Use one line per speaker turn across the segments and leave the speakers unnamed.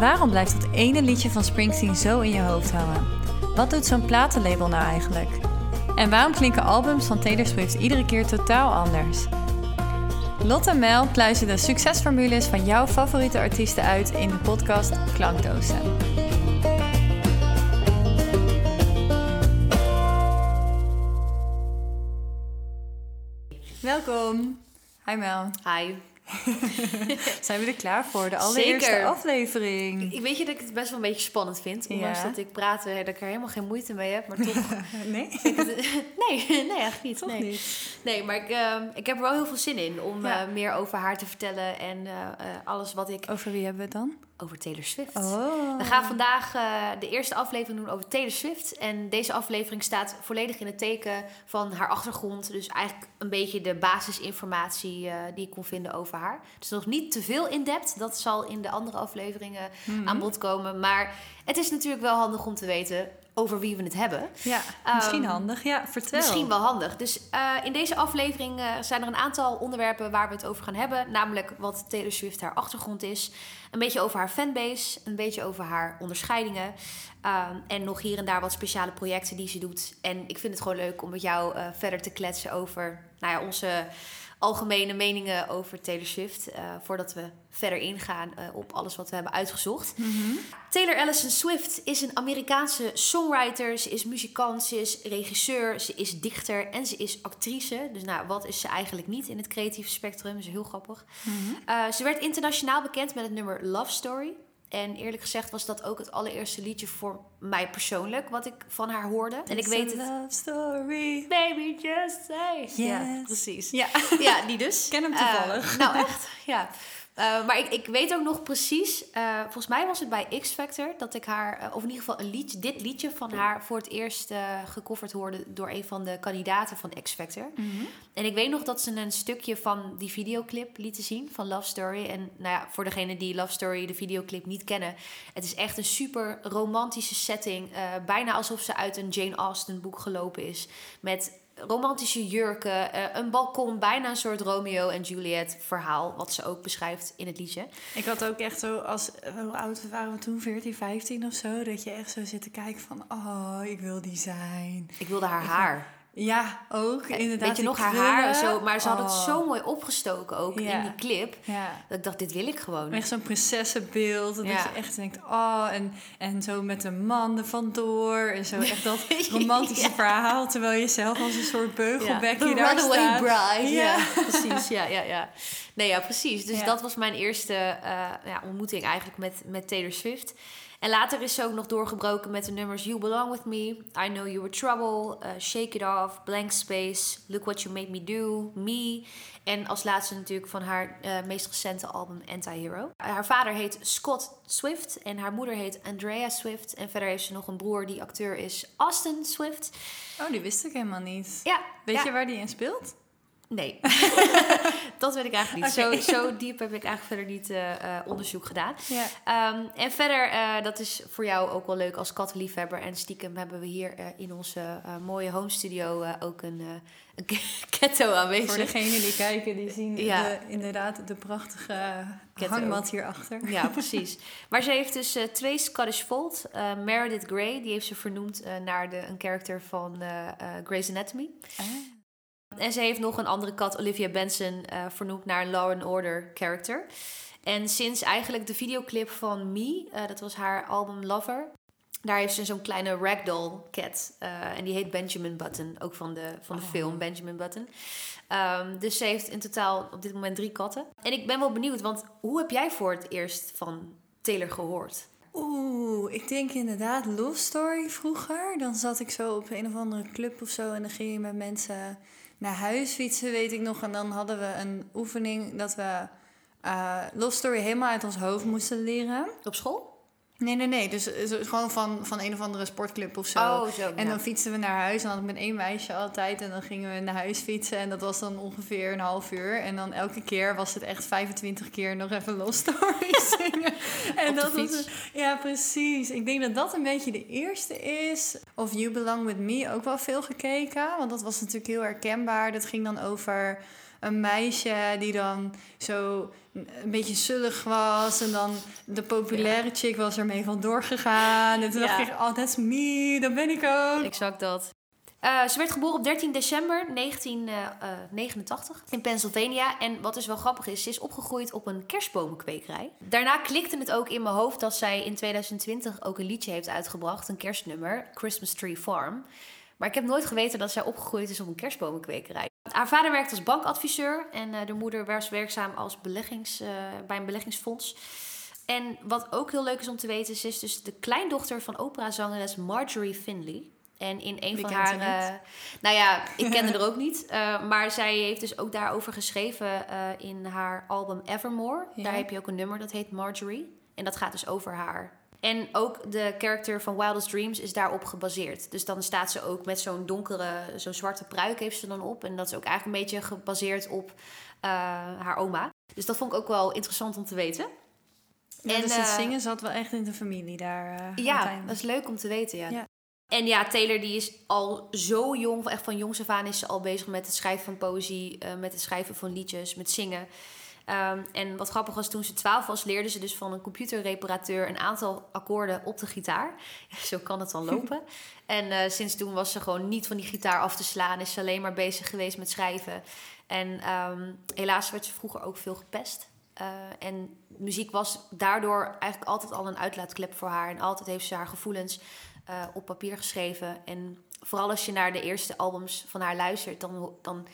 Waarom blijft dat ene liedje van Springsteen zo in je hoofd hangen? Wat doet zo'n platenlabel nou eigenlijk? En waarom klinken albums van Taylor Swift iedere keer totaal anders? Lotte Mel pluizen de succesformules van jouw favoriete artiesten uit in de podcast Klankdozen. Welkom. Hi Mel.
Hi.
Zijn we er klaar voor? De allereerste
Zeker.
aflevering.
Ik weet je dat ik het best wel een beetje spannend vind. Ondanks
Ja.
dat ik praten, dat ik er helemaal geen moeite mee heb. Maar toch...
Nee?
het- nee, nee, eigenlijk niet.
Toch
nee.
niet?
Nee, maar ik, eh, ik heb er wel heel veel zin in om
Ja.
eh, meer over haar te vertellen. En eh, eh, alles wat ik
Over wie hebben we het dan?
Over Taylor Swift.
Oh.
We gaan vandaag eh, de eerste aflevering doen over Taylor Swift. En deze aflevering staat volledig in het teken van haar achtergrond. Dus eigenlijk een beetje de basisinformatie eh, die ik kon vinden over haar. Dus nog niet te veel in-depth. Dat zal in de andere afleveringen
Mhm.
aan bod komen. Maar het is natuurlijk wel handig om te weten over wie we het hebben.
Ja, misschien
Ehm,
handig. Ja, vertel.
Misschien wel handig. Dus eh, in deze aflevering eh, zijn er een aantal onderwerpen waar we het over gaan hebben. Namelijk wat Taylor Swift haar achtergrond is. Een beetje over haar fanbase. Een beetje over haar onderscheidingen. ehm, en nog hier en daar wat speciale projecten die ze doet. En ik vind het gewoon leuk om met jou eh, verder te kletsen over nou ja, onze algemene meningen over Taylor Swift. eh, voordat we verder ingaan eh, op alles wat we hebben uitgezocht.
Mhm.
Taylor Allison Swift is een Amerikaanse songwriter. Ze is muzikant, ze is regisseur, ze is dichter en ze is actrice. Dus nou, wat is ze eigenlijk niet in het creatieve spectrum? Dat is heel grappig.
Mhm.
Eh, ze werd internationaal bekend met het nummer Love Story. En eerlijk gezegd was dat ook het allereerste liedje voor mij persoonlijk wat ik van haar hoorde. En ik weet
a
het.
love story.
Baby, just say. Ja, precies.
Ja.
Ja, die dus.
ken hem
Eh,
toevallig.
nou, echt, ja. Eh, maar ik, ik weet ook nog precies, eh, volgens mij was het bij X Factor dat ik haar, eh, of in ieder geval een liedje, dit liedje van haar voor het eerst gecoverd hoorde door een van de kandidaten van X Factor.
Mhm.
En ik weet nog dat ze een stukje van die videoclip lieten zien van Love Story. En nou ja, voor degenen die Love Story, de videoclip, niet kennen. Het is echt een super romantische setting. bijna alsof ze uit een Jane Austen boek gelopen is. Met romantische jurken, eh, een balkon, bijna een soort Romeo en Juliet verhaal. Wat ze ook beschrijft in het liedje.
Ik had ook echt zo, als, hoe oud waren we toen? 14, 15 of zo? Dat je echt zo zit te kijken van, oh, ik wil die zijn.
Ik wilde haar haar.
Ja, ook, inderdaad.
Weet je nog, haar
krullen.
haar. Zo, maar ze had het
Oh.
zo mooi opgestoken ook
Ja.
in die clip.
Ja.
Dat ik dacht, dit wil ik gewoon.
Echt zo'n prinsessenbeeld. Dat
Ja.
je echt denkt, oh, en, en zo met een man er vandoor. En zo echt dat romantische verhaal. Terwijl je zelf als een soort beugelbekje daar
Runaway
staat.
Bride.
Ja.
Precies. Ja, ja, ja. Nee, ja, precies. Dus dat was mijn eerste eh, ja, ontmoeting eigenlijk met, met Taylor Swift. En later is ze ook nog doorgebroken met de nummers You Belong With Me, I Know You Were Trouble, eh, Shake It Off, Blank Space, Look What You Made Me Do, Me. En als laatste natuurlijk van haar eh, meest recente album Anti-Hero. Haar vader heet Scott Swift en haar moeder heet Andrea Swift. En verder heeft ze nog een broer die acteur is, Austin Swift.
Oh, die wist ik helemaal niet.
Ja,
Weet
ja.
je waar die in speelt?
Nee, dat weet ik eigenlijk niet. Zo, zo diep heb ik eigenlijk verder niet eh, eh, onderzoek gedaan.
Ja.
Ehm, en verder, eh, dat is voor jou ook wel leuk als kattenliefhebber. En stiekem hebben we hier in onze mooie home studio ook een, een ketto aanwezig.
Voor degenen die kijken, die zien
Ja.
de, inderdaad de prachtige Ketto. Hangmat hierachter.
Ja, precies. Maar ze heeft dus twee Scottish Fold. Meredith Grey, die heeft ze vernoemd naar de, een karakter van Grey's Anatomy.
Ah.
En ze heeft nog een andere kat, Olivia Benson, eh, vernoemd naar een Law and Order character. En sinds eigenlijk de videoclip van Me, eh, dat was haar album Lover, daar heeft ze zo'n kleine ragdoll cat. eh, en die heet Benjamin Button, ook van de, van de
Oh.
film Benjamin Button. Ehm, dus ze heeft in totaal op dit moment drie katten. En ik ben wel benieuwd, want hoe heb jij voor het eerst van Taylor gehoord?
Oeh, ik denk inderdaad Love Story vroeger. Dan zat ik zo op een of andere club of zo en dan ging je met mensen naar huis fietsen, weet ik nog. En dan hadden we een oefening dat we eh Love Story helemaal uit ons hoofd moesten leren.
Op school?
Nee, nee, nee. Dus, dus gewoon van, van een of andere sportclub of zo.
Oh, zo.
En
ja.
dan fietsten we naar huis. En dan had ik met één meisje altijd. En dan gingen we naar huis fietsen. En dat was dan ongeveer een half uur. En dan elke keer was het echt 25 keer nog even Lost Story zingen. En dat was
fiets.
het- ja, precies. Ik denk dat dat een beetje de eerste is. Of You Belong With Me ook wel veel gekeken. Want dat was natuurlijk heel herkenbaar. Dat ging dan over een meisje die dan zo een beetje zullig was. En dan de populaire chick was ermee vandoor gegaan. En toen
Ja.
dacht ik, oh, that's me, dat ben ik ook.
Exact dat. Eh, ze werd geboren op 13 december 1989 in Pennsylvania. En wat dus wel grappig is, ze is opgegroeid op een kerstbomenkwekerij. Daarna klikte het ook in mijn hoofd dat zij in 2020 ook een liedje heeft uitgebracht, een kerstnummer, Christmas Tree Farm. Maar ik heb nooit geweten dat zij opgegroeid is op een kerstbomenkwekerij. Haar vader werkt als bankadviseur en eh, de moeder was werkzaam als beleggings, eh, bij een beleggingsfonds. En wat ook heel leuk is om te weten, ze is dus de kleindochter van operazangeres Marjorie Finley. En in een
Wie
van haar. eh, nou ja, ik ken haar ook niet. maar zij heeft dus ook daarover geschreven in haar album Evermore.
Ja.
Daar heb je ook een nummer dat heet Marjorie. En dat gaat dus over haar. En ook de character van Wildest Dreams is daarop gebaseerd. Dus dan staat ze ook met zo'n donkere, zo'n zwarte pruik heeft ze dan op. En dat is ook eigenlijk een beetje gebaseerd op eh, haar oma. Dus dat vond ik ook wel interessant om te weten.
Ja,
En,
dus het
eh,
zingen zat wel echt in de familie daar. eh,
Ja, dat is leuk om te weten, ja.
Ja.
En ja, Taylor die is al zo jong, echt van jongs af aan is ze al bezig met het schrijven van poëzie, met het schrijven van liedjes, met zingen. Ehm, en wat grappig was, toen ze 12 was, leerde ze dus van een computerreparateur een aantal akkoorden op de gitaar. Zo kan het dan lopen. en eh, sinds toen was ze gewoon niet van die gitaar af te slaan, is ze alleen maar bezig geweest met schrijven. En ehm, helaas werd ze vroeger ook veel gepest. Eh, en muziek was daardoor eigenlijk altijd al een uitlaatklep voor haar. En altijd heeft ze haar gevoelens eh, op papier geschreven. En vooral als je naar de eerste albums van haar luistert, dan, dan,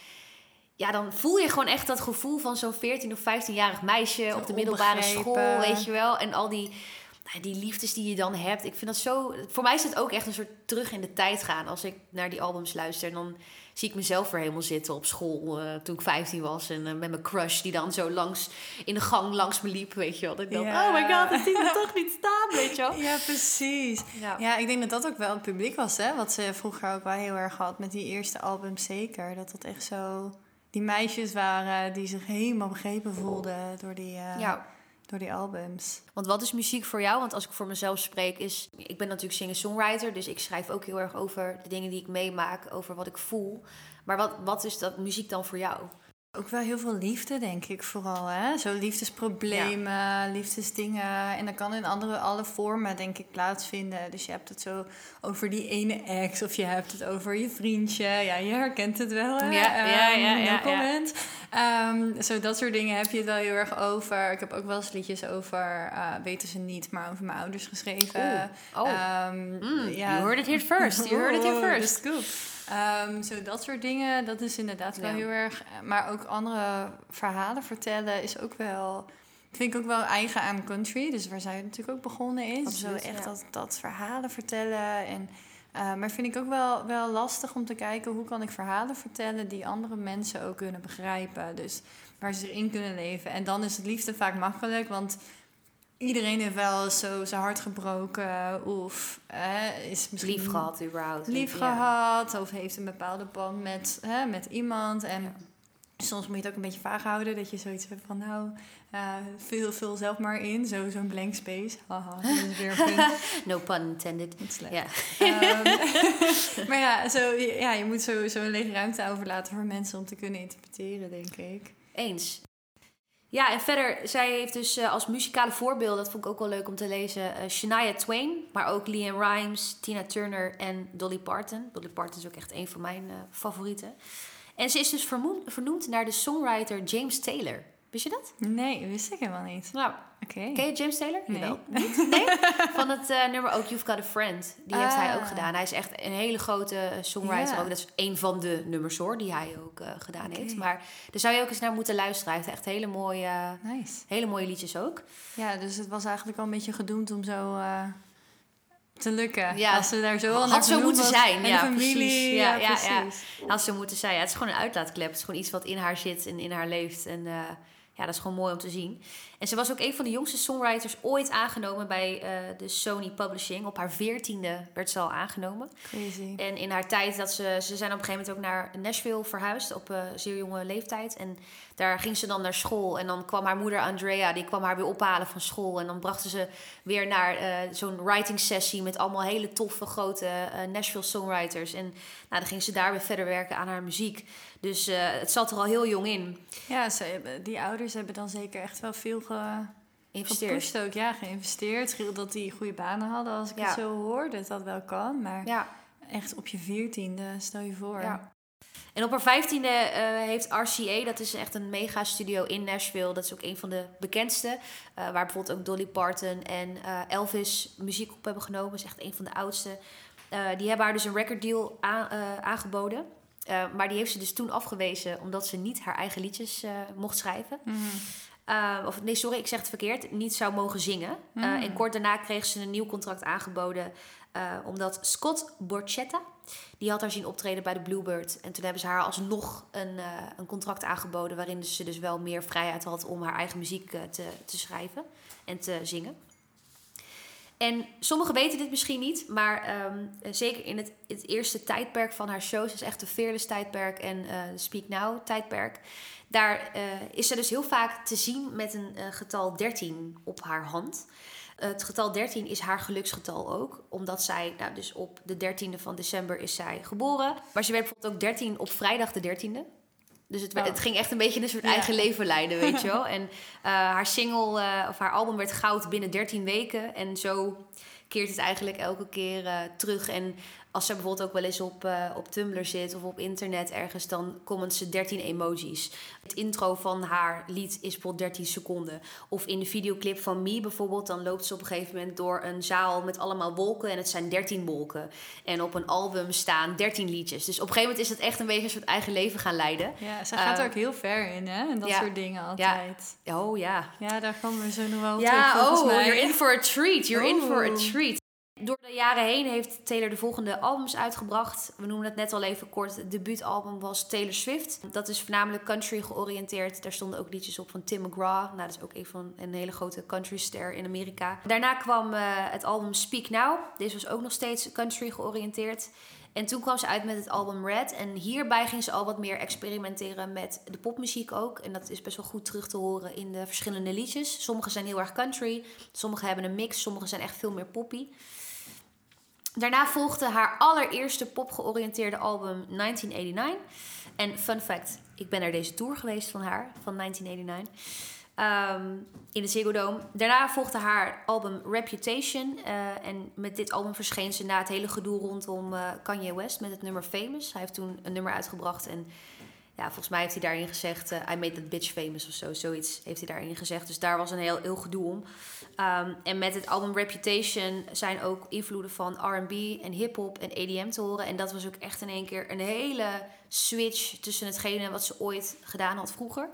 ja, dan voel je gewoon echt dat gevoel van zo'n 14 of 15-jarig meisje op de middelbare school, weet je wel. En al die, nou, die liefdes die je dan hebt. Ik vind dat zo. Voor mij is het ook echt een soort terug in de tijd gaan. Als ik naar die albums luister, dan zie ik mezelf weer helemaal zitten op school eh, toen ik 15 was. En eh, met mijn crush die dan zo langs in de gang langs me liep, weet je wel. Dat ik dacht,
Ja.
oh my god, dat zie ik toch niet staan, weet je wel.
Ja, precies.
Ja.
Ja, ik denk dat dat ook wel het publiek was, hè? Wat ze vroeger ook wel heel erg had met die eerste albums, zeker. Dat dat echt zo... Die meisjes waren die zich helemaal begrepen voelden door die, eh,
ja.
door die albums.
Want wat is muziek voor jou? Want als ik voor mezelf spreek, is. Ik ben natuurlijk singer-songwriter, dus ik schrijf ook heel erg over de dingen die ik meemaak, over wat ik voel. Maar wat, wat is dat muziek dan voor jou?
Ook wel heel veel liefde, denk ik vooral. Hè? Zo liefdesproblemen, liefdesdingen. En dat kan in andere, alle vormen, denk ik, plaatsvinden. Dus je hebt het zo over die ene ex. Of je hebt het over je vriendje. Ja, je herkent het wel, hè?
Ja, ja,
Ehm,
ja,
no
ja, ja.
Ehm, zo dat soort dingen heb je het wel heel erg over. Ik heb ook wel eens liedjes over, eh, weten ze niet, maar over mijn ouders geschreven.
Oh.
Ehm,
Mm, You heard it here first. You heard it here first.
scoop. Ehm, zo dat soort dingen, dat is inderdaad wel
Ja.
heel erg. Maar ook andere verhalen vertellen is ook wel. Vind ik ook wel eigen aan country. Dus waar zij natuurlijk ook begonnen is.
Absoluut,
zo echt
ja.
dat, dat verhalen vertellen. En, eh, maar vind ik ook wel, wel lastig om te kijken hoe kan ik verhalen vertellen die andere mensen ook kunnen begrijpen. Dus waar ze erin kunnen leven. En dan is het liefde vaak makkelijk, want iedereen heeft wel zo zijn hart gebroken. Of eh, is misschien
Lief gehad, überhaupt.
lief
Ja.
gehad of heeft een bepaalde band met, hè, met iemand. En
Ja.
Soms moet je het ook een beetje vaag houden. Dat je zoiets hebt van nou, eh vul, vul zelf maar in. Zo, zo'n blank space. Haha, dat is weer punt.
No pun intended. Ja.
Ehm, maar ja, zo, ja, je moet zo, zo een lege ruimte overlaten voor mensen om te kunnen interpreteren, denk ik.
Eens. Ja, en verder, zij heeft dus eh, als muzikale voorbeeld, dat vond ik ook wel leuk om te lezen, eh, Shania Twain, maar ook Leanne Rimes, Tina Turner en Dolly Parton. Dolly Parton is ook echt een van mijn favorieten. En ze is dus vernoemd naar de songwriter James Taylor. Wist je dat?
Nee, wist ik helemaal niet.
Nou,
Oké.
ken je James Taylor?
Nee.
Jawel. Niet? Nee? Van het eh, nummer ook You've Got a Friend. Die heeft hij ook
Ah.
gedaan. Hij is echt een hele grote eh, songwriter
Ja.
ook. Dat is een van de nummers hoor, die hij ook eh, gedaan heeft. Maar daar zou je ook eens naar moeten luisteren. Hij heeft echt hele mooie,
Nice.
hele mooie liedjes ook.
Ja, dus het was eigenlijk al een beetje gedoemd om zo te lukken.
Ja.
Als ze daar zo al
Had zo moeten
was.
zijn,
En
ja,
familie.
precies.
Ja,
Ja, ja, ja.
precies.
Als ze moeten zijn. Ja, het is gewoon een uitlaatklep. Het is gewoon iets wat in haar zit en in haar leeft. En eh, ja, dat is gewoon mooi om te zien. En ze was ook een van de jongste songwriters ooit aangenomen bij uh, de Sony Publishing. Op haar veertiende werd ze al aangenomen.
Crazy.
En in haar tijd dat ze... Ze zijn op een gegeven moment ook naar Nashville verhuisd op uh, zeer jonge leeftijd. En daar ging ze dan naar school. En dan kwam haar moeder Andrea, die kwam haar weer ophalen van school. En dan brachten ze weer naar uh, zo'n writing sessie met allemaal hele toffe grote Nashville songwriters. En nou, dan ging ze daar weer verder werken aan haar muziek. Dus het zat er al heel jong in.
Ja, ze, die ouders hebben dan zeker echt wel veel
geïnvesteerd.
ook, ja, geïnvesteerd. Dat die goede banen hadden, als ik het zo hoor, dat dat wel kan. Maar ja. echt op je veertiende, stel je voor. Ja.
En op haar vijftiende uh, heeft RCA, dat is echt een mega studio in Nashville. Dat is ook een van de bekendste. Uh, waar bijvoorbeeld ook Dolly Parton en uh, Elvis muziek op hebben genomen. Dat is echt een van de oudste. die hebben haar dus een record deal aangeboden. maar die heeft ze dus toen afgewezen omdat ze niet haar eigen liedjes mocht schrijven. Mm uh, of nee, sorry, ik zeg het verkeerd. Niet zou mogen zingen. Uh, en kort daarna kreeg ze een nieuw contract aangeboden. Uh, omdat Scott Borchetta, die had haar zien optreden bij de Bluebird. En toen hebben ze haar alsnog een, een contract aangeboden. Waarin ze dus wel meer vrijheid had om haar eigen muziek te, te schrijven en te zingen. En sommigen weten dit misschien niet, maar um, zeker in het, het, eerste tijdperk van haar shows, is echt de Fearless tijdperk en uh, Speak Now tijdperk. Daar uh, is ze dus heel vaak te zien met een uh, getal 13 op haar hand. het getal 13 is haar geluksgetal ook, omdat zij, nou dus op de 13e van december is zij geboren. Maar ze werd bijvoorbeeld ook 13 op vrijdag de 13e. Dus het, het, ging echt een beetje een soort eigen leven leiden, weet je wel. En haar single, of haar album werd goud binnen 13 weken. En zo keert het eigenlijk elke keer uh, terug. En als ze bijvoorbeeld ook wel eens op, uh, op Tumblr zit of op internet ergens, dan comment ze 13 emojis. Het intro van haar lied is bijvoorbeeld 13 seconden. Of in de videoclip van Me bijvoorbeeld, dan loopt ze op een gegeven moment door een zaal met allemaal wolken en het zijn 13 wolken. En op een album staan 13 liedjes. Dus op een gegeven moment is het echt een beetje een soort eigen leven gaan leiden.
Ja, ze gaat er ook heel ver in, hè? En dat soort dingen altijd.
Ja. Oh ja.
Ja, daar komen we zo nog wel
ja,
terug,
oh, you're in for a treat. You're in for a treat. Door de jaren heen heeft Taylor de volgende albums uitgebracht. We noemen het net al even kort. Het debuutalbum was Taylor Swift. Dat is voornamelijk country georiënteerd. Daar stonden ook liedjes op van Tim McGraw. Nou, dat is ook een van een hele grote countryster in Amerika. Daarna kwam uh, het album Speak Now. Deze was ook nog steeds country georiënteerd. En toen kwam ze uit met het album Red. En hierbij ging ze al wat meer experimenteren met de popmuziek ook. En dat is best wel goed terug te horen in de verschillende liedjes. Sommige zijn heel erg country. Sommige hebben een mix. Sommige zijn echt veel meer poppy. Daarna volgde haar allereerste popgeoriënteerde album 1989. En fun fact, ik ben naar deze tour geweest van haar, van 1989. Um, in de Ziggo Dome. Daarna volgde haar album Reputation. Uh, en met dit album verscheen ze na het hele gedoe rondom uh, Kanye West met het nummer Famous. Hij heeft toen een nummer uitgebracht en ja, volgens mij heeft hij daarin gezegd... Uh, I made that bitch famous of zo, zoiets heeft hij daarin gezegd. Dus daar was een heel, heel gedoe om. Um, en met het album Reputation zijn ook invloeden van R&B en hip-hop en EDM te horen. En dat was ook echt in één keer een hele switch tussen hetgene wat ze ooit gedaan had vroeger.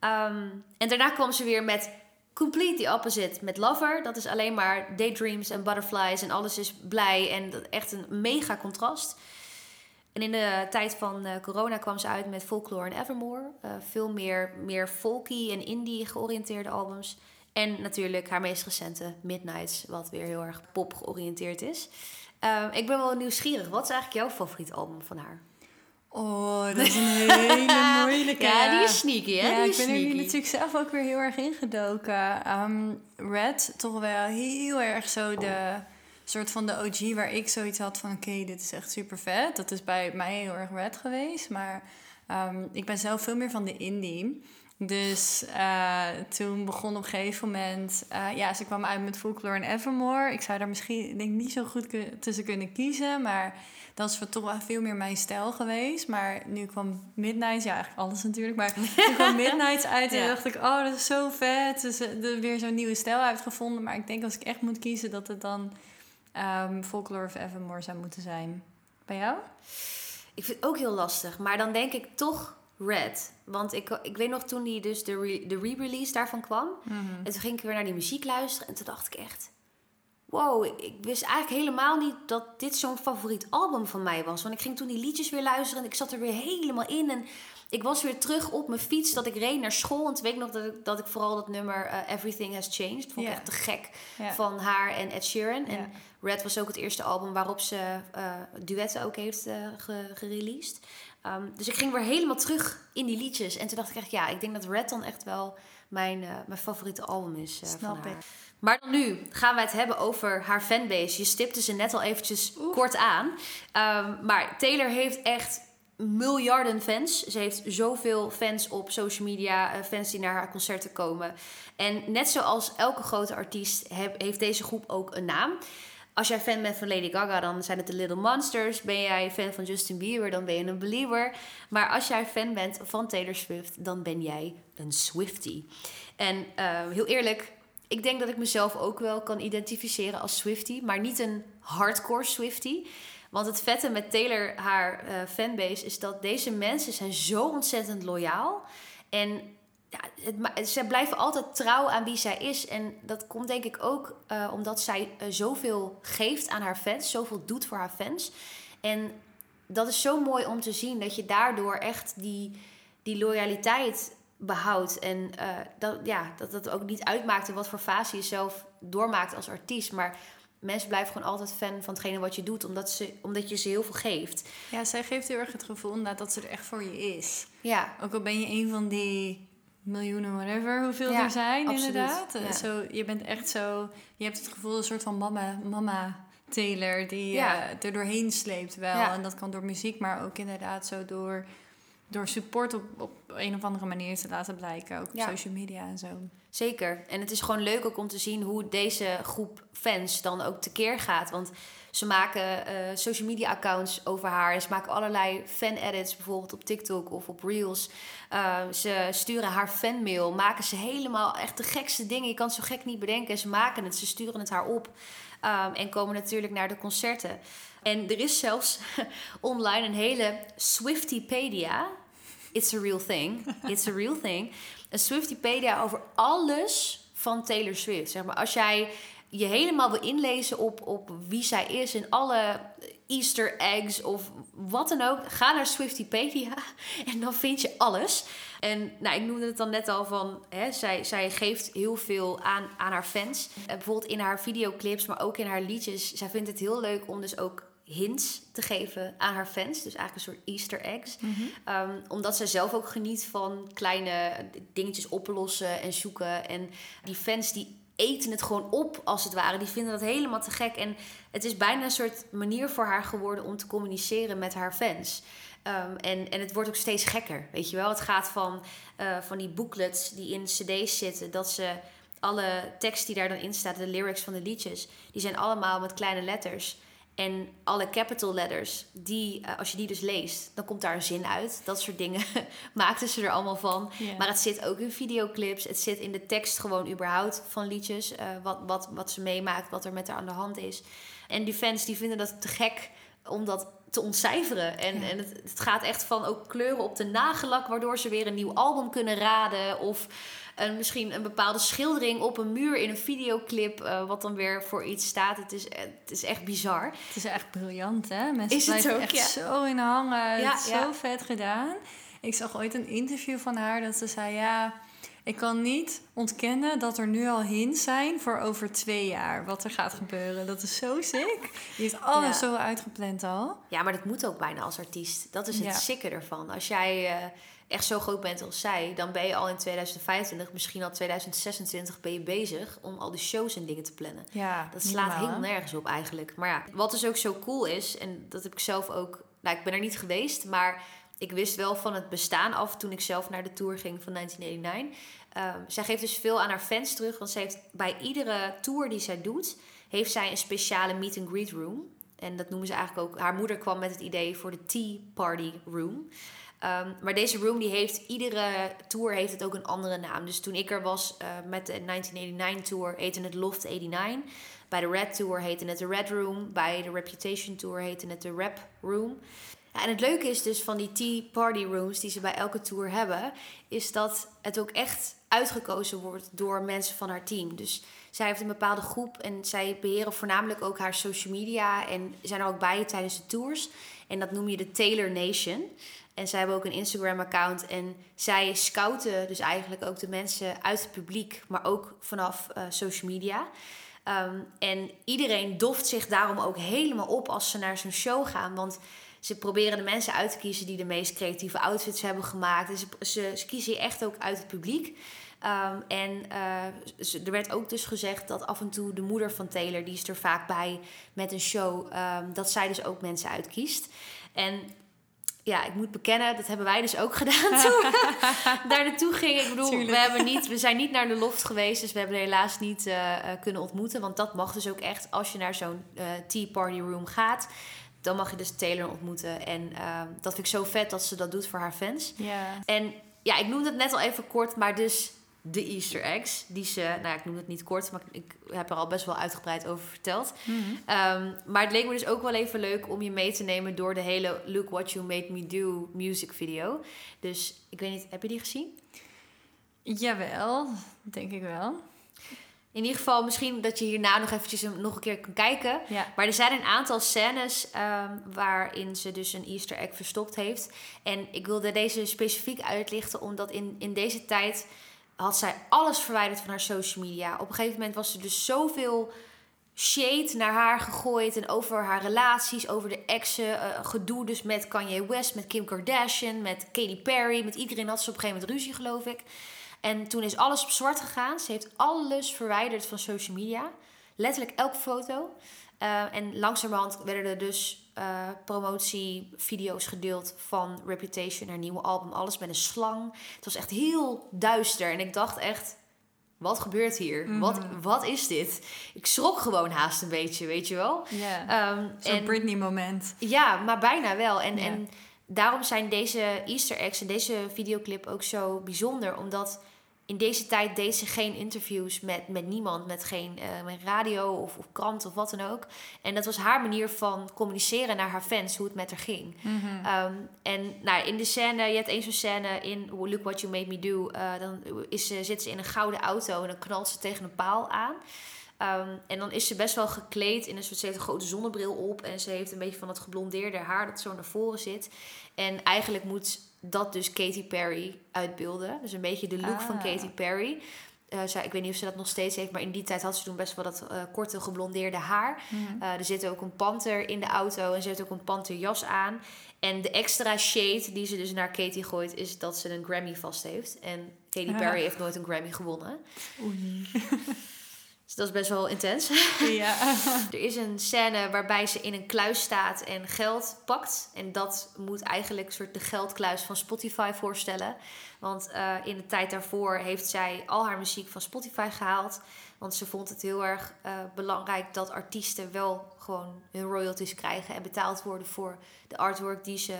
Um, en daarna kwam ze weer met complete the opposite met Lover. Dat is alleen maar daydreams en butterflies en alles is blij en echt een mega contrast. En in de tijd van uh, corona kwam ze uit met Folklore en Evermore. Uh, veel meer, meer folky en indie georiënteerde albums. En natuurlijk haar meest recente Midnights, wat weer heel erg pop georiënteerd is. Uh, ik ben wel nieuwsgierig. Wat is eigenlijk jouw favoriet album van haar?
Oh, dat is een hele moeilijke.
ja, die is sneaky, hè?
Ja,
die
ik ben er hier natuurlijk zelf ook weer heel erg ingedoken. Um, Red, toch wel heel erg zo de soort van de OG waar ik zoiets had van... oké, dit is echt super vet. Dat is bij mij heel erg Red geweest. Maar um, ik ben zelf veel meer van de indie. Dus uh, toen begon op een gegeven moment... Uh, ja, ze kwam uit met Folklore en Evermore. Ik zou daar misschien denk niet zo goed tussen kunnen kiezen. Maar dat is toch wel veel meer mijn stijl geweest. Maar nu kwam Midnight, ja, eigenlijk alles natuurlijk. Maar toen kwam Midnight uit en dacht ik, oh, dat is zo vet. Dus er weer zo'n nieuwe stijl uitgevonden. Maar ik denk als ik echt moet kiezen, dat het dan um, Folklore of Evermore zou moeten zijn. Bij jou?
Ik vind het ook heel lastig. Maar dan denk ik toch Red. Want ik, ik weet nog toen die dus de, re, de re-release daarvan kwam. Mm -hmm. En toen ging ik weer naar die muziek luisteren. En toen dacht ik echt... Wow, ik wist eigenlijk helemaal niet dat dit zo'n favoriet album van mij was. Want ik ging toen die liedjes weer luisteren en ik zat er weer helemaal in. En Ik was weer terug op mijn fiets dat ik reed naar school. En toen weet ik nog dat ik, dat ik vooral dat nummer eh, Everything Has Changed. Vond ik echt te gek van haar en Ed Sheeran. En Red was ook het eerste album waarop ze eh, duetten ook heeft ge- gereleased. Ehm, dus ik ging weer helemaal terug in die liedjes. En toen dacht ik echt, ja, ik denk dat Red dan echt wel mijn, mijn favoriete album is van
Snap
haar.
ik.
Maar dan nu gaan wij het hebben over haar fanbase. Je stipte ze net al eventjes kort aan. Ehm, maar Taylor heeft echt miljarden fans. Ze heeft zoveel fans op social media, eh, fans die naar haar concerten komen. En net zoals elke grote artiest heeft deze groep ook een naam. Als jij fan bent van Lady Gaga, dan zijn het de Little Monsters. Ben jij fan van Justin Bieber, dan ben je een believer. Maar als jij fan bent van Taylor Swift, dan ben jij een Swiftie. En eh, heel eerlijk, ik denk dat ik mezelf ook wel kan identificeren als Swiftie, maar niet een hardcore Swiftie. Want het vette met Taylor, haar eh, fanbase, is dat deze mensen zijn zo ontzettend loyaal. En ja, ze blijven altijd trouw aan wie zij is. En dat komt denk ik ook eh, omdat zij eh, zoveel geeft aan haar fans, zoveel doet voor haar fans. En dat is zo mooi om te zien dat je daardoor echt die, die loyaliteit behoudt. En dat, ja, dat dat ook niet uitmaakt in wat voor fase je zelf doormaakt als artiest. Maar mensen blijven gewoon altijd fan van hetgene wat je doet, omdat, ze, omdat je ze heel veel geeft.
Ja, zij geeft heel erg het gevoel inderdaad dat ze er echt voor je is.
Ja,
Ook al ben je een van die miljoenen, whatever, hoeveel
Ja,
er zijn
absoluut.
inderdaad.
Ja.
Zo, je bent echt zo, je hebt het gevoel een soort van mama, mama Taylor die
Ja.
eh, er doorheen sleept wel. En dat kan door muziek, maar ook inderdaad zo door, door support op, op een of andere manier te laten blijken. Ook op social media en zo.
Zeker. En het is gewoon leuk ook om te zien hoe deze groep fans dan ook tekeer gaat. Want ze maken eh, social media accounts over haar. Ze maken allerlei fan edits, bijvoorbeeld op TikTok of op Reels. Uh, ze sturen haar fanmail. Maken ze helemaal echt de gekste dingen. Je kan zo gek niet bedenken. En ze maken het. Ze sturen het haar op. Um, en komen natuurlijk naar de concerten. En er is zelfs online een hele Swiftypedia. It's a real thing. It's a real thing. Een Swiftypedia over alles van Taylor Swift. Zeg maar, als jij je helemaal wil inlezen op, op wie zij is en alle Easter eggs of wat dan ook, ga naar Swiftypedia en dan vind je alles. En nou, ik noemde het dan net al van, hè, zij, zij geeft heel veel aan, aan haar fans. Uh, bijvoorbeeld in haar videoclips, maar ook in haar liedjes. Zij vindt het heel leuk om dus ook hints te geven aan haar fans. Dus eigenlijk een soort Easter eggs. Mm -hmm. um, omdat zij zelf ook geniet van kleine dingetjes oplossen en zoeken. En die fans die eten het gewoon op, als het ware. Die vinden dat helemaal te gek. En het is bijna een soort manier voor haar geworden om te communiceren met haar fans. Um, en, en het wordt ook steeds gekker, weet je wel. Het gaat van, uh, van die booklets die in cd's zitten... dat ze alle tekst die daar dan in staat, de lyrics van de liedjes... die zijn allemaal met kleine letters... En alle capital letters, die, uh, als je die dus leest, dan komt daar een zin uit. Dat soort dingen maakten ze er allemaal van. Yeah. Maar het zit ook in videoclips. Het zit in de tekst gewoon überhaupt van liedjes. Uh, wat, wat, wat ze meemaakt, wat er met haar aan de hand is. En die fans die vinden dat te gek om dat te ontcijferen. En, ja. en het, het, gaat echt van ook kleuren op de nagellak... waardoor ze weer een nieuw album kunnen raden. Of een, misschien een bepaalde schildering op een muur in een videoclip... Uh, wat dan weer voor iets staat. Het is, het is echt bizar.
Het is echt briljant, hè? Mensen
is het ook,
echt
ja.
zo in hangen.
Ja,
het is zo vet gedaan. Ik zag ooit een interview van haar dat ze zei... ja, ik kan niet ontkennen dat er nu al hints zijn voor over twee jaar wat er gaat gebeuren. Dat is zo sick. Je heeft alles ja. zo uitgepland al.
Ja, maar dat moet ook bijna als artiest. Dat is het ja. sikke ervan. Als jij uh, echt zo groot bent als zij, dan ben je al in 2025, misschien al 2026 ben je bezig om al die shows en dingen te plannen.
Ja,
dat slaat helemaal nergens op eigenlijk. Maar ja, wat dus ook zo cool is, en dat heb ik zelf ook, nou ik ben er niet geweest, maar ik wist wel van het bestaan af toen ik zelf naar de tour ging van 1989. Um, zij geeft dus veel aan haar fans terug. Want ze heeft bij iedere tour die zij doet, heeft zij een speciale meet and greet room. En dat noemen ze eigenlijk ook. Haar moeder kwam met het idee voor de Tea Party Room. Um, maar deze room die heeft iedere tour heeft het ook een andere naam. Dus toen ik er was uh, met de 1989 tour heette het Loft 89. Bij de Red Tour heette het de Red Room. Bij de Reputation Tour heette het de Rep Room. En het leuke is dus van die tea party rooms die ze bij elke tour hebben, is dat het ook echt uitgekozen wordt door mensen van haar team. Dus zij heeft een bepaalde groep en zij beheren voornamelijk ook haar social media en zijn er ook bij tijdens de tours. En dat noem je de Taylor Nation. En zij hebben ook een Instagram-account. En zij scouten dus eigenlijk ook de mensen uit het publiek, maar ook vanaf eh, social media. Ehm, en iedereen doft zich daarom ook helemaal op als ze naar zo'n show gaan. Want ze proberen de mensen uit te kiezen die de meest creatieve outfits hebben gemaakt. En ze, ze, ze kiezen echt ook uit het publiek. Ehm, en uh, er werd ook dus gezegd dat af en toe de moeder van Taylor, die is er vaak bij met een show, um, dat zij dus ook mensen uitkiest. En ja, ik moet bekennen, dat hebben wij dus ook gedaan toen daar naartoe gingen. Ik bedoel, we, hebben niet, we zijn niet naar de loft geweest, dus we hebben helaas niet uh, kunnen ontmoeten. Want dat mag dus ook echt als je naar zo'n uh, tea party room gaat. Dan mag je dus Taylor ontmoeten. En uh, dat vind ik zo vet dat ze dat doet voor haar fans.
Ja.
En ja, ik noemde het net al even kort, maar dus de Easter eggs. Die ze, nou ik noem het niet kort, maar ik heb er al best wel uitgebreid over verteld.
Mhm.
Um, maar het leek me dus ook wel even leuk om je mee te nemen door de hele Look What You Made Me Do music video. Dus ik weet niet, heb je die gezien?
Jawel, denk ik wel.
In ieder geval, misschien dat je hierna nog eventjes nog een keer kan kijken.
Ja.
Maar er zijn een aantal scènes um, waarin ze dus een Easter egg verstopt heeft. En ik wilde deze specifiek uitlichten, omdat in, in deze tijd had zij alles verwijderd van haar social media. Op een gegeven moment was er dus zoveel shade naar haar gegooid. En over haar relaties, over de exen. Uh, gedoe dus met Kanye West, met Kim Kardashian, met Katy Perry. Met iedereen had ze op een gegeven moment ruzie, geloof ik. En toen is alles op zwart gegaan. Ze heeft alles verwijderd van social media. Letterlijk elke foto. Uh, en langzamerhand werden er dus uh, promotievideo's gedeeld van Reputation, haar nieuwe album. Alles met een slang. Het was echt heel duister. En ik dacht echt, wat gebeurt hier? Mm. Wat, wat is dit? Ik schrok gewoon haast een beetje, weet je wel.
Yeah. Um, Zo'n Britney-moment.
Ja, maar bijna wel. En, yeah. en daarom zijn deze Easter eggs en deze videoclip ook zo bijzonder. Omdat in deze tijd deed ze geen interviews met, met niemand, met geen uh, met radio of, of krant of wat dan ook. En dat was haar manier van communiceren naar haar fans, hoe het met haar ging.
Mm -hmm.
um, en nou, in de scène, je hebt één zo'n scène in Look What You Made Me Do, uh, dan is ze, zit ze in een gouden auto en dan knalt ze tegen een paal aan. Um, en dan is ze best wel gekleed in een soort, ze heeft een grote zonnebril op en ze heeft een beetje van dat geblondeerde haar dat zo naar voren zit. En eigenlijk moet dat dus Katy Perry uitbeelden. Dus een beetje de look ah. van Katy Perry. Uh, zij, ik weet niet of ze dat nog steeds heeft, maar in die tijd had ze toen best wel dat uh, korte geblondeerde haar.
Mm -hmm.
uh, er zit ook een panter in de auto en ze heeft ook een panterjas aan. En de extra shade die ze dus naar Katy gooit, is dat ze een Grammy vast heeft. En Katy Perry
Ah.
heeft nooit een Grammy gewonnen.
Oei.
Dus dat is best wel intens.
Ja.
er is een scène waarbij ze in een kluis staat en geld pakt. En dat moet eigenlijk een soort de geldkluis van Spotify voorstellen. Want uh, in de tijd daarvoor heeft zij al haar muziek van Spotify gehaald. Want ze vond het heel erg uh, belangrijk dat artiesten wel gewoon hun royalties krijgen en betaald worden voor de artwork die ze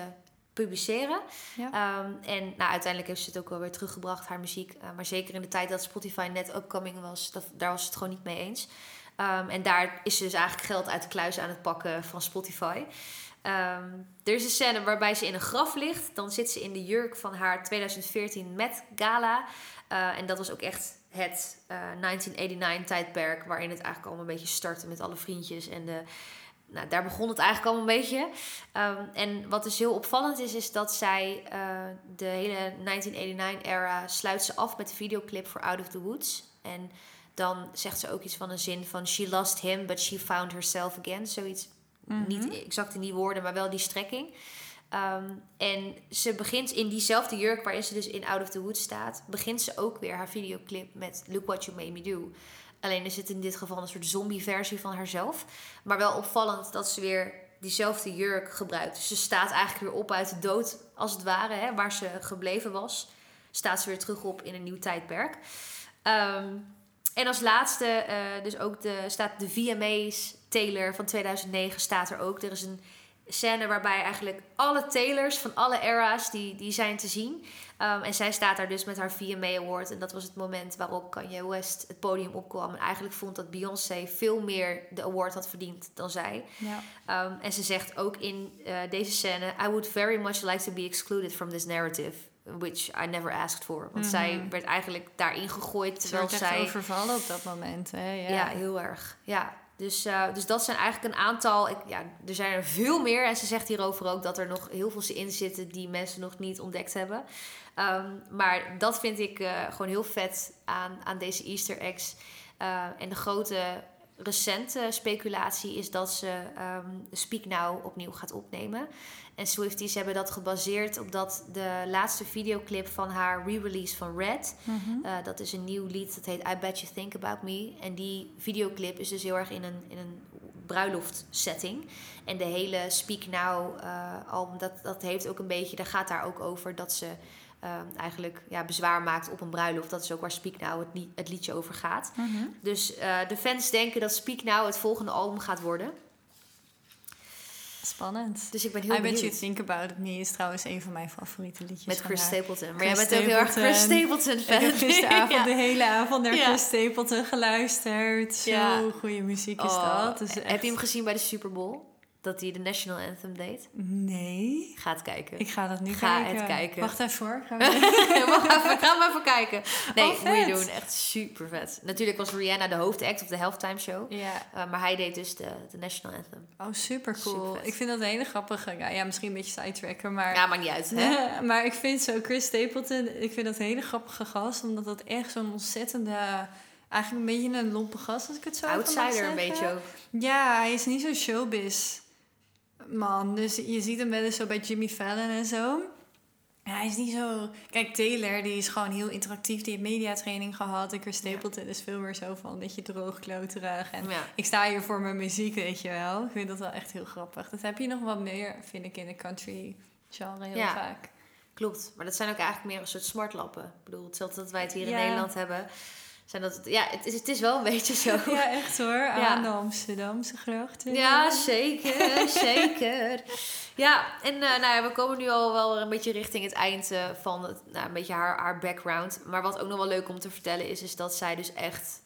publiceren.
Ja.
Um, en nou, uiteindelijk heeft ze het ook wel weer teruggebracht, haar muziek. Uh, maar zeker in de tijd dat Spotify net upcoming was, dat, daar was ze het gewoon niet mee eens. Um, en daar is ze dus eigenlijk geld uit de kluis aan het pakken van Spotify. Um, er is een scène waarbij ze in een graf ligt. Dan zit ze in de jurk van haar 2014 Met Gala. Uh, en dat was ook echt het uh, 1989 tijdperk waarin het eigenlijk allemaal een beetje startte met alle vriendjes en de nou, daar begon het eigenlijk allemaal een beetje. Um, en wat dus heel opvallend is, is dat zij uh, de hele 1989-era sluit ze af met de videoclip voor Out of the Woods. En dan zegt ze ook iets van een zin van... She lost him, but she found herself again. Zoiets,
mm -hmm.
niet exact in die woorden, maar wel die strekking. Um, en ze begint in diezelfde jurk waarin ze dus in Out of the Woods staat... begint ze ook weer haar videoclip met Look What You Made Me Do... Alleen is het in dit geval een soort zombie-versie van haarzelf. Maar wel opvallend dat ze weer diezelfde jurk gebruikt. Dus ze staat eigenlijk weer op uit de dood, als het ware. Hè, waar ze gebleven was, staat ze weer terug op in een nieuw tijdperk. Um, en als laatste, uh, dus ook de, staat de VMA's Taylor van 2009 staat er ook. Er is een scène waarbij eigenlijk alle Taylors van alle era's, die, die zijn te zien. Um, en zij staat daar dus met haar VMA Award. En dat was het moment waarop Kanye West het podium opkwam. En eigenlijk vond dat Beyoncé veel meer de award had verdiend dan zij.
Ja.
Um, en ze zegt ook in uh, deze scène... I would very much like to be excluded from this narrative. Which I never asked for. Want mm -hmm. zij werd eigenlijk daarin gegooid terwijl
ze
zij...
overvallen op dat moment, hè? Ja,
ja heel erg. Ja. Dus, uh, dus dat zijn eigenlijk een aantal. Ik, ja, er zijn er veel meer. En ze zegt hierover ook dat er nog heel veel in zitten die mensen nog niet ontdekt hebben. Um, maar dat vind ik uh, gewoon heel vet aan, aan deze Easter eggs. Uh, en de grote recente speculatie is dat ze um, Speak Now opnieuw gaat opnemen. En Swifties hebben dat gebaseerd op dat de laatste videoclip van haar re-release van Red. Mm -hmm. uh, dat is een nieuw lied, dat heet I Bet You Think About Me. En die videoclip is dus heel erg in een, in een bruiloftsetting. En de hele Speak Now uh, album, dat, dat heeft ook een beetje, daar gaat daar ook over dat ze uh, eigenlijk ja, bezwaar maakt op een bruiloft. Dat is ook waar Speak Now het, li het liedje over gaat. Mm -hmm. Dus uh, de fans denken dat Speak Now het volgende album gaat worden.
Spannend.
Dus ik ben heel
I
benieuwd.
Bet You Think About Me is trouwens een van mijn favoriete liedjes.
Met Chris. Stapleton. Maar jij bent ook heel erg Chris Stapleton fan.
Ik heb gisteravond
Ja.
de hele avond naar
Ja.
Chris Stapleton geluisterd. Zo
Ja.
goede muziek is
Oh,
dat. Dus
Heb je hem gezien bij de Super Bowl? Dat hij de National Anthem deed?
Nee.
Ga het kijken.
Ik ga dat nu
Ga
kijken.
het kijken.
Wacht even hoor.
Wacht even, ga maar even kijken. Nee,
Oh,
moet je doen. Echt super vet. Natuurlijk was Rihanna de hoofdact op de halftime show.
Ja.
Uh, maar hij deed dus de, de National Anthem.
Oh, super cool. Ik vind dat een hele grappige. Ja, ja misschien een beetje sidetracken, maar.
Ja, maakt niet uit, hè?
maar ik vind zo Chris Stapleton, ik vind dat een hele grappige gast, omdat dat echt zo'n ontzettende, eigenlijk een beetje een lompe gast, als ik het zo
Outsider een beetje ook.
Ja, hij is niet zo'n showbiz man. Dus je ziet hem wel eens zo bij Jimmy Fallon en zo. Ja, hij is niet zo... Kijk, Taylor, die is gewoon heel interactief. Die heeft mediatraining gehad. Chris Stapleton is veel meer zo van een beetje droogkloterig. En
Ja.
ik sta hier voor mijn muziek, weet je wel. Ik vind dat wel echt heel grappig. Dat heb je nog wat meer, vind ik, in de country genre heel
Ja.
vaak.
Klopt. Maar dat zijn ook eigenlijk meer een soort smartlappen. Ik bedoel, hetzelfde dat wij het hier
Ja.
in Nederland hebben. Zijn dat, ja, het is, het is wel een beetje zo.
Ja, echt hoor. Aan de Amsterdamse grachten.
Ja, zeker, zeker. Ja, en eh, nou ja, we komen nu al wel een beetje richting het eind eh, van het, nou, een beetje haar, haar background. Maar wat ook nog wel leuk om te vertellen is, is dat zij dus echt,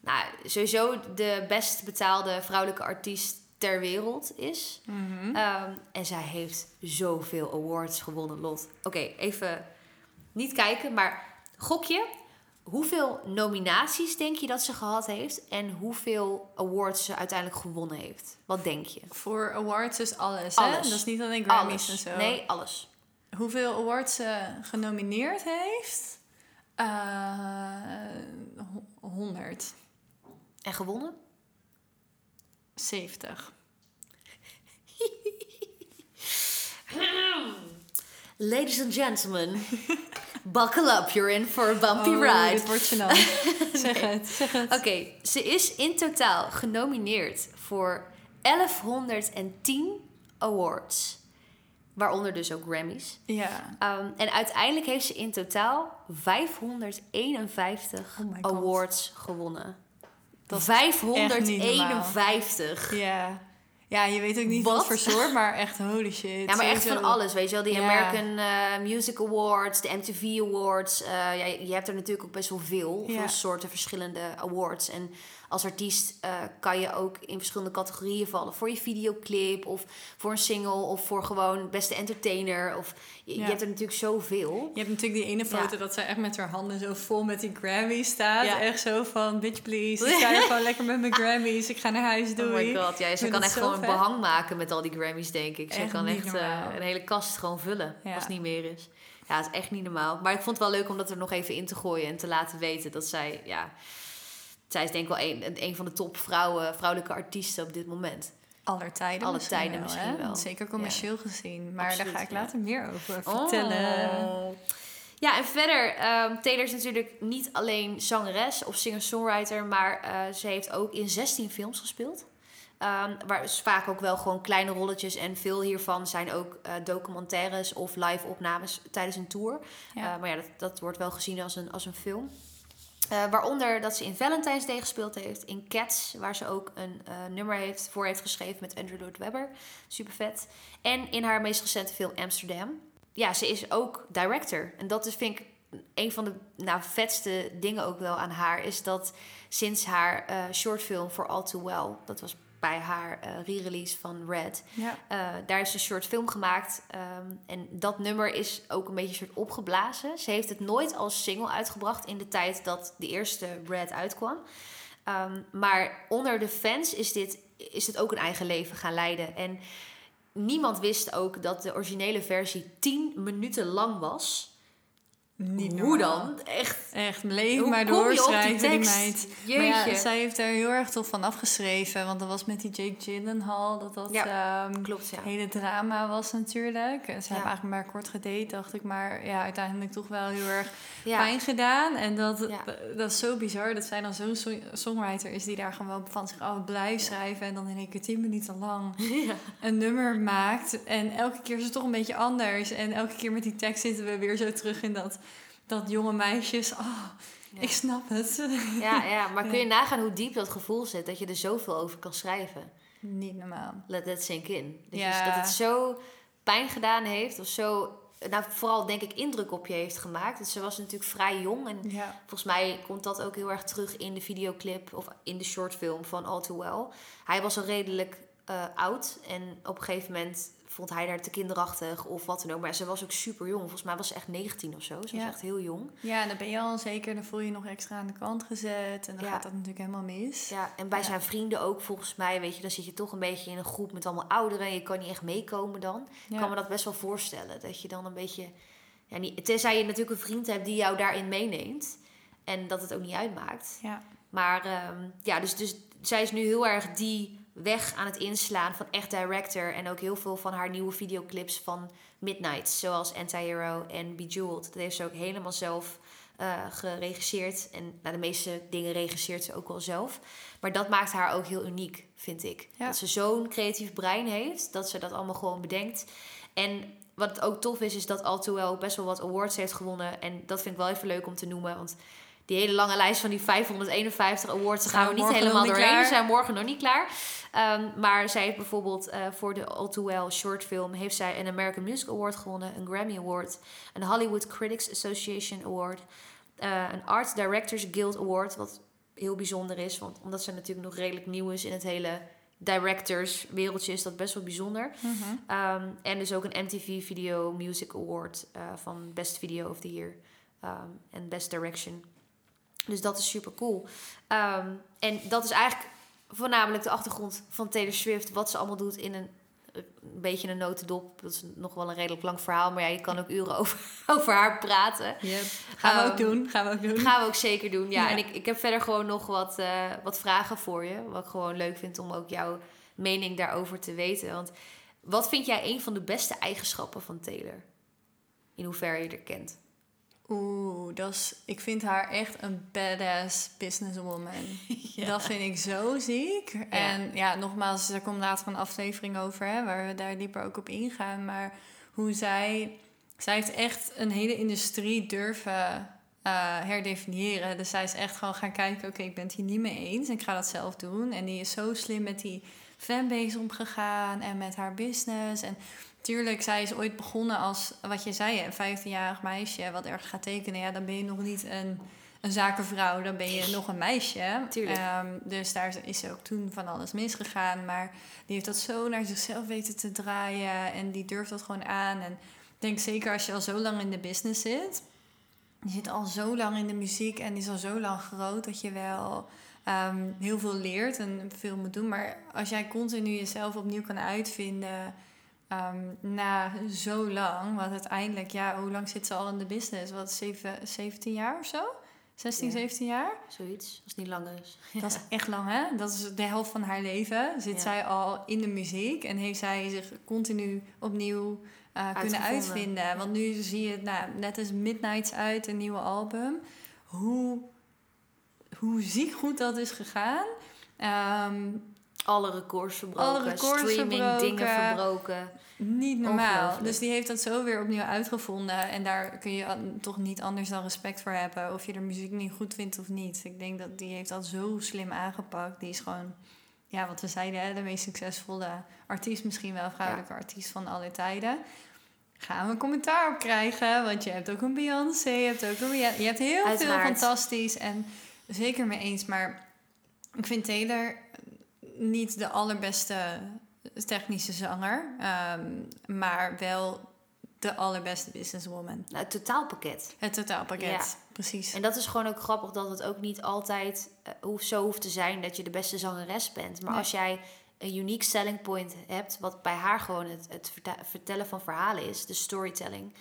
nou, sowieso de best betaalde vrouwelijke artiest ter wereld is.
Mhm.
Ehm, en zij heeft zoveel awards gewonnen, Lot. Oké, even niet kijken, maar gokje. Hoeveel nominaties denk je dat ze gehad heeft? En hoeveel awards ze uiteindelijk gewonnen heeft? Wat denk je?
Voor awards is alles,
Alles.
hè? Dat is niet alleen Grammys
Alles.
en zo.
Nee, alles.
Hoeveel awards ze genomineerd heeft? Eh 170.
En gewonnen? Ladies and gentlemen, buckle up. You're in for a bumpy
Oh,
ride.
dit wordt gênant. zeg het, zeg het.
Oké, ze is in totaal genomineerd voor 1110 awards. Waaronder dus ook Grammys.
Ja.
Um, en uiteindelijk heeft ze in totaal 551
Oh my God.
awards gewonnen.
Dat is
551.
Ja. Ja, je weet ook niet
Wat?
wat voor soort, maar echt holy shit.
Ja, maar echt van alles, weet je wel. Die
Ja.
American eh, Music Awards, de MTV Awards. eh, ja, je hebt er natuurlijk ook best wel veel.
Ja.
Veel soorten verschillende awards. En als artiest eh, kan je ook in verschillende categorieën vallen. Voor je videoclip, of voor een single, of voor gewoon beste entertainer. Of, je, je hebt er natuurlijk zoveel.
Je hebt natuurlijk die ene foto
Ja.
dat zij echt met haar handen zo vol met die Grammy staat.
Ja.
Echt zo van, bitch please, ik sta hier gewoon lekker met mijn Grammys. Ik ga naar huis, doei.
Oh my god, ja, ze kan echt gewoon een behang maken met al die Grammys, denk ik. Ze
Echt
kan echt eh, een hele kast gewoon vullen, als het niet meer is. Ja, het is echt niet normaal. Maar ik vond het wel leuk om dat er nog even in te gooien en te laten weten dat zij, ja... Zij is denk ik wel een, een van de top vrouwen, vrouwelijke artiesten op dit moment.
Aller tijden
Alle
misschien
tijden
wel,
misschien wel.
Zeker commercieel gezien. Maar
Absoluut,
daar ga ik
ja.
later meer over vertellen.
Oh. Ja, en verder, ehm Taylor is natuurlijk niet alleen zangeres of singer-songwriter, maar eh, ze heeft ook in 16 films gespeeld. Ehm, waar is vaak ook wel gewoon kleine rolletjes en veel hiervan zijn ook eh, documentaires of live opnames tijdens een tour.
Ja.
Eh, maar ja, dat, dat wordt wel gezien als een, als een film. Eh, waaronder dat ze in Valentine's Day gespeeld heeft. In Cats, waar ze ook een eh, nummer heeft, voor heeft geschreven met Andrew Lloyd Webber. Super vet. En in haar meest recente film Amsterdam. Ja, ze is ook director. En dat is, vind ik, een van de nou, vetste dingen ook wel aan haar. Is dat sinds haar eh shortfilm For All Too Well... dat was bij haar eh, re-release van Red...
Ja.
eh, daar is een short film gemaakt. ehm, en dat nummer is ook een beetje een soort opgeblazen. Ze heeft het nooit als single uitgebracht in de tijd dat de eerste Red uitkwam. Ehm, maar onder de fans is dit, is dit ook een eigen leven gaan leiden. En niemand wist ook dat de originele versie 10 minuten lang was.
Niet
Hoe
normaal.
dan? Echt.
Echt, maar
die
doorschrijven, die,
tekst?
meid. Maar ja, zij heeft er heel erg tof van afgeschreven. Want dat was met die Jake Gyllenhaal. Dat dat ehm,
Klopt, ja.
hele drama was natuurlijk. En Ze
Ja.
hebben eigenlijk maar kort gedate, dacht ik. Maar ja, uiteindelijk toch wel heel erg pijn gedaan. En dat, dat is zo bizar dat zij dan zo'n song- songwriter is... die daar gewoon van zich af blijft schrijven... en dan in één keer tien minuten lang een nummer maakt. En elke keer is het toch een beetje anders. En elke keer met die tekst zitten we weer zo terug in dat, dat jonge meisjes. Oh,
Ja.
ik snap het.
Ja, ja, maar kun je nagaan hoe diep dat gevoel zit, dat je er zoveel over kan schrijven?
Niet normaal.
Let that sink in. Dat, je-
Ja.
dat het zo pijn gedaan heeft, of zo, nou vooral denk ik indruk op je heeft gemaakt. Want ze was natuurlijk vrij jong en
Ja.
volgens mij komt dat ook heel erg terug in de videoclip of in de shortfilm van All Too Well. Hij was al redelijk eh, oud en op een gegeven moment vond hij haar te kinderachtig of wat dan ook. Maar ze was ook super jong. Volgens mij was ze echt 19 of zo. Ze was echt heel jong.
ja, dan ben je al zeker. Dan voel je je nog extra aan de kant gezet. En dan
Ja.
gaat dat natuurlijk helemaal mis.
Ja, en bij
Ja.
zijn vrienden ook volgens mij, weet je, dan zit je toch een beetje in een groep met allemaal ouderen en je kan niet echt meekomen dan. Ik kan me dat best wel voorstellen, dat je dan een beetje, ja, niet, tenzij je natuurlijk een vriend hebt die jou daarin meeneemt en dat het ook niet uitmaakt.
Ja.
Maar ehm, ja, dus, dus zij is nu heel erg die weg aan het inslaan van echt director en ook heel veel van haar nieuwe videoclips van Midnight, zoals Anti-Hero en Bejeweled. Dat heeft ze ook helemaal zelf eh, geregisseerd. En nou, de meeste dingen regisseert ze ook wel zelf. Maar dat maakt haar ook heel uniek, vind ik.
Ja.
Dat ze zo'n creatief brein heeft, dat ze dat allemaal gewoon bedenkt. En wat ook tof is, is dat ook best wel wat awards heeft gewonnen. En dat vind ik wel even leuk om te noemen, want die hele lange lijst van die 551 awards, daar gaan we niet helemaal
niet
doorheen.
klaar.
We zijn morgen nog niet klaar. Ehm, maar zij heeft bijvoorbeeld eh, voor de All Too Well short film... heeft zij een American Music Award gewonnen, een Grammy Award... een Hollywood Critics Association Award... eh, een Art Directors Guild Award, wat heel bijzonder is... Want, omdat ze natuurlijk nog redelijk nieuw is in het hele directors wereldje... is dat best wel bijzonder.
Mhm.
Ehm, en dus ook een MTV Video Music Award eh, van Best Video of the Year ehm, en Best Direction. Dus dat is super cool. En dat is eigenlijk voornamelijk de achtergrond van Taylor Swift. Wat ze allemaal doet in een, een beetje een notendop. Dat is nog wel een redelijk lang verhaal. Maar ja, je kan ook uren over, over haar praten.
Yep. Gaan we ook
Ehm,
doen. Gaan we ook doen.
Gaan we ook zeker doen. Ja,
Ja.
en ik, ik heb verder gewoon nog wat, eh, wat vragen voor je. Wat ik gewoon leuk vind om ook jouw mening daarover te weten. Want wat vind jij een van de beste eigenschappen van Taylor? In hoeverre je er kent.
Oeh, dat is, ik vind haar echt een badass businesswoman. Dat vind ik zo ziek. En ja, nogmaals, er komt later een aflevering over, hè, waar we daar dieper ook op ingaan. Maar hoe zij, zij heeft echt een hele industrie durven eh, herdefiniëren. Dus zij is echt gewoon gaan kijken, oké, ik ben het hier niet mee eens. Ik ga dat zelf doen. En die is zo slim met die fanbase omgegaan en met haar business. En Tuurlijk, zij is ooit begonnen als, wat je zei, een 15-jarig meisje wat ergens gaat tekenen. Ja, dan ben je nog niet een, een zakenvrouw, dan ben je nog een meisje.
Tuurlijk.
Ehm, dus daar is ook toen van alles misgegaan. Maar die heeft dat zo naar zichzelf weten te draaien en die durft dat gewoon aan. En ik denk zeker als je al zo lang in de business zit, je zit al zo lang in de muziek en die is al zo lang groot dat je wel ehm, heel veel leert en veel moet doen. Maar als jij continu jezelf opnieuw kan uitvinden ehm, na zo lang, want uiteindelijk, ja, hoe lang zit ze al in de business? Wat, zeven, 17 jaar of zo? 16,
Ja.
17 jaar?
Zoiets, als het niet langer is.
Dat is echt lang, hè? Dat is de helft van haar leven. Zit
Ja.
zij al in de muziek en heeft zij zich continu opnieuw eh, kunnen uitvinden. Want nu zie je, nou, net is Midnights uit, een nieuwe album. Hoe, hoe ziek goed dat is gegaan. Ehm,
Alle records verbroken,
Alle records
streaming
verbroken.
dingen verbroken.
Niet normaal. Dus die heeft dat zo weer opnieuw uitgevonden. En daar kun je toch niet anders dan respect voor hebben. Of je de muziek niet goed vindt of niet. Ik denk dat die heeft dat zo slim aangepakt. Die is gewoon, ja, wat we zeiden, hè, de meest succesvolle artiest. Misschien wel vrouwelijke artiest van alle tijden. Gaan we een commentaar op krijgen. Want je hebt ook een Beyoncé. Je hebt ook een. Je hebt heel
Uiteraard.
veel fantastisch. En zeker mee eens. Maar ik vind Taylor niet de allerbeste technische zanger. ehm, maar wel de allerbeste businesswoman.
Nou, het totaalpakket.
Het totaalpakket,
Ja.
precies.
En dat is gewoon ook grappig dat het ook niet altijd eh, hoeft, zo hoeft te zijn dat je de beste zangeres bent. Maar
Nee.
als jij een unique selling point hebt, wat bij haar gewoon het, het vertellen van verhalen is, de storytelling.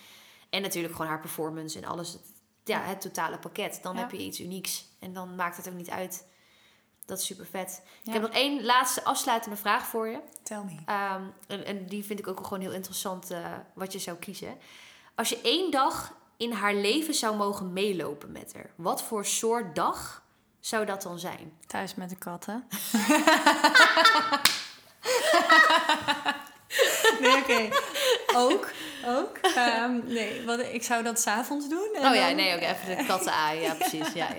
En natuurlijk gewoon haar performance en alles, het, ja, het totale pakket. Dan
Ja.
heb je iets unieks. En dan maakt het ook niet uit. Dat is super vet.
Ja.
Ik heb nog één laatste afsluitende vraag voor je.
Tell me.
Ehm, en, en die vind ik ook gewoon heel interessant eh, wat je zou kiezen. Als je één dag in haar leven zou mogen meelopen met haar, wat voor soort dag zou dat dan zijn?
Thuis met de katten. nee, oké. Ook. Ook. Ehm, nee, wat, ik zou dat s'avonds doen. en
oh ja,
dan-
nee, ook even de katten aan. Ja, precies. Ja, ja,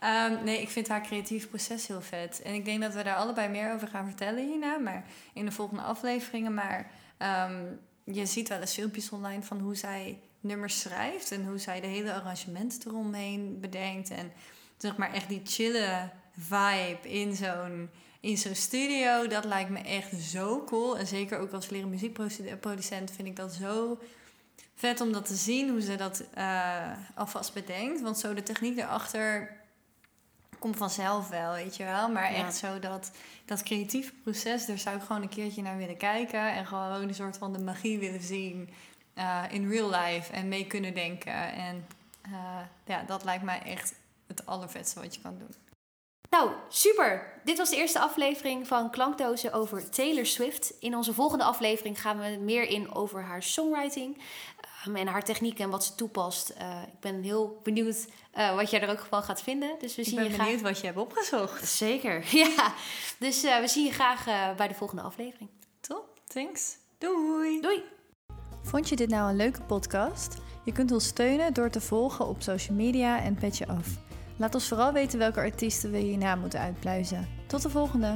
ja.
Ehm, nee, ik vind haar creatief proces heel vet. En ik denk dat we daar allebei meer over gaan vertellen hierna. Maar in de volgende afleveringen. Maar ehm, je ziet wel eens filmpjes online van hoe zij nummers schrijft. En hoe zij de hele arrangementen eromheen bedenkt. En zeg maar echt die chille vibe in zo'n, in zo'n studio. Dat lijkt me echt zo cool. En zeker ook als leren muziekproducent vind ik dat zo vet om dat te zien. Hoe ze dat eh, alvast bedenkt. Want zo de techniek erachter komt vanzelf wel, weet je wel. Maar
Ja.
echt zo dat, dat creatieve proces, daar zou ik gewoon een keertje naar willen kijken. En gewoon een soort van de magie willen zien eh, in real life. En mee kunnen denken. En eh, ja, dat lijkt mij echt het allervetste wat je kan doen.
Nou, super. Dit was de eerste aflevering van Klankdozen over Taylor Swift. In onze volgende aflevering gaan we meer in over haar songwriting ehm, en haar techniek en wat ze toepast. Eh, ik ben heel benieuwd eh, wat jij er ook van gaat vinden. Dus we
Ik
zien
ben
je graag.
benieuwd wat je hebt opgezocht.
Zeker, ja. Dus eh, we zien je graag bij de volgende aflevering.
Top, thanks. Doei!
Doei!
Vond je dit nou een leuke podcast? Je kunt ons steunen door te volgen op social media en Petje Af. Laat ons vooral weten welke artiesten we hierna moeten uitpluizen. Tot de volgende!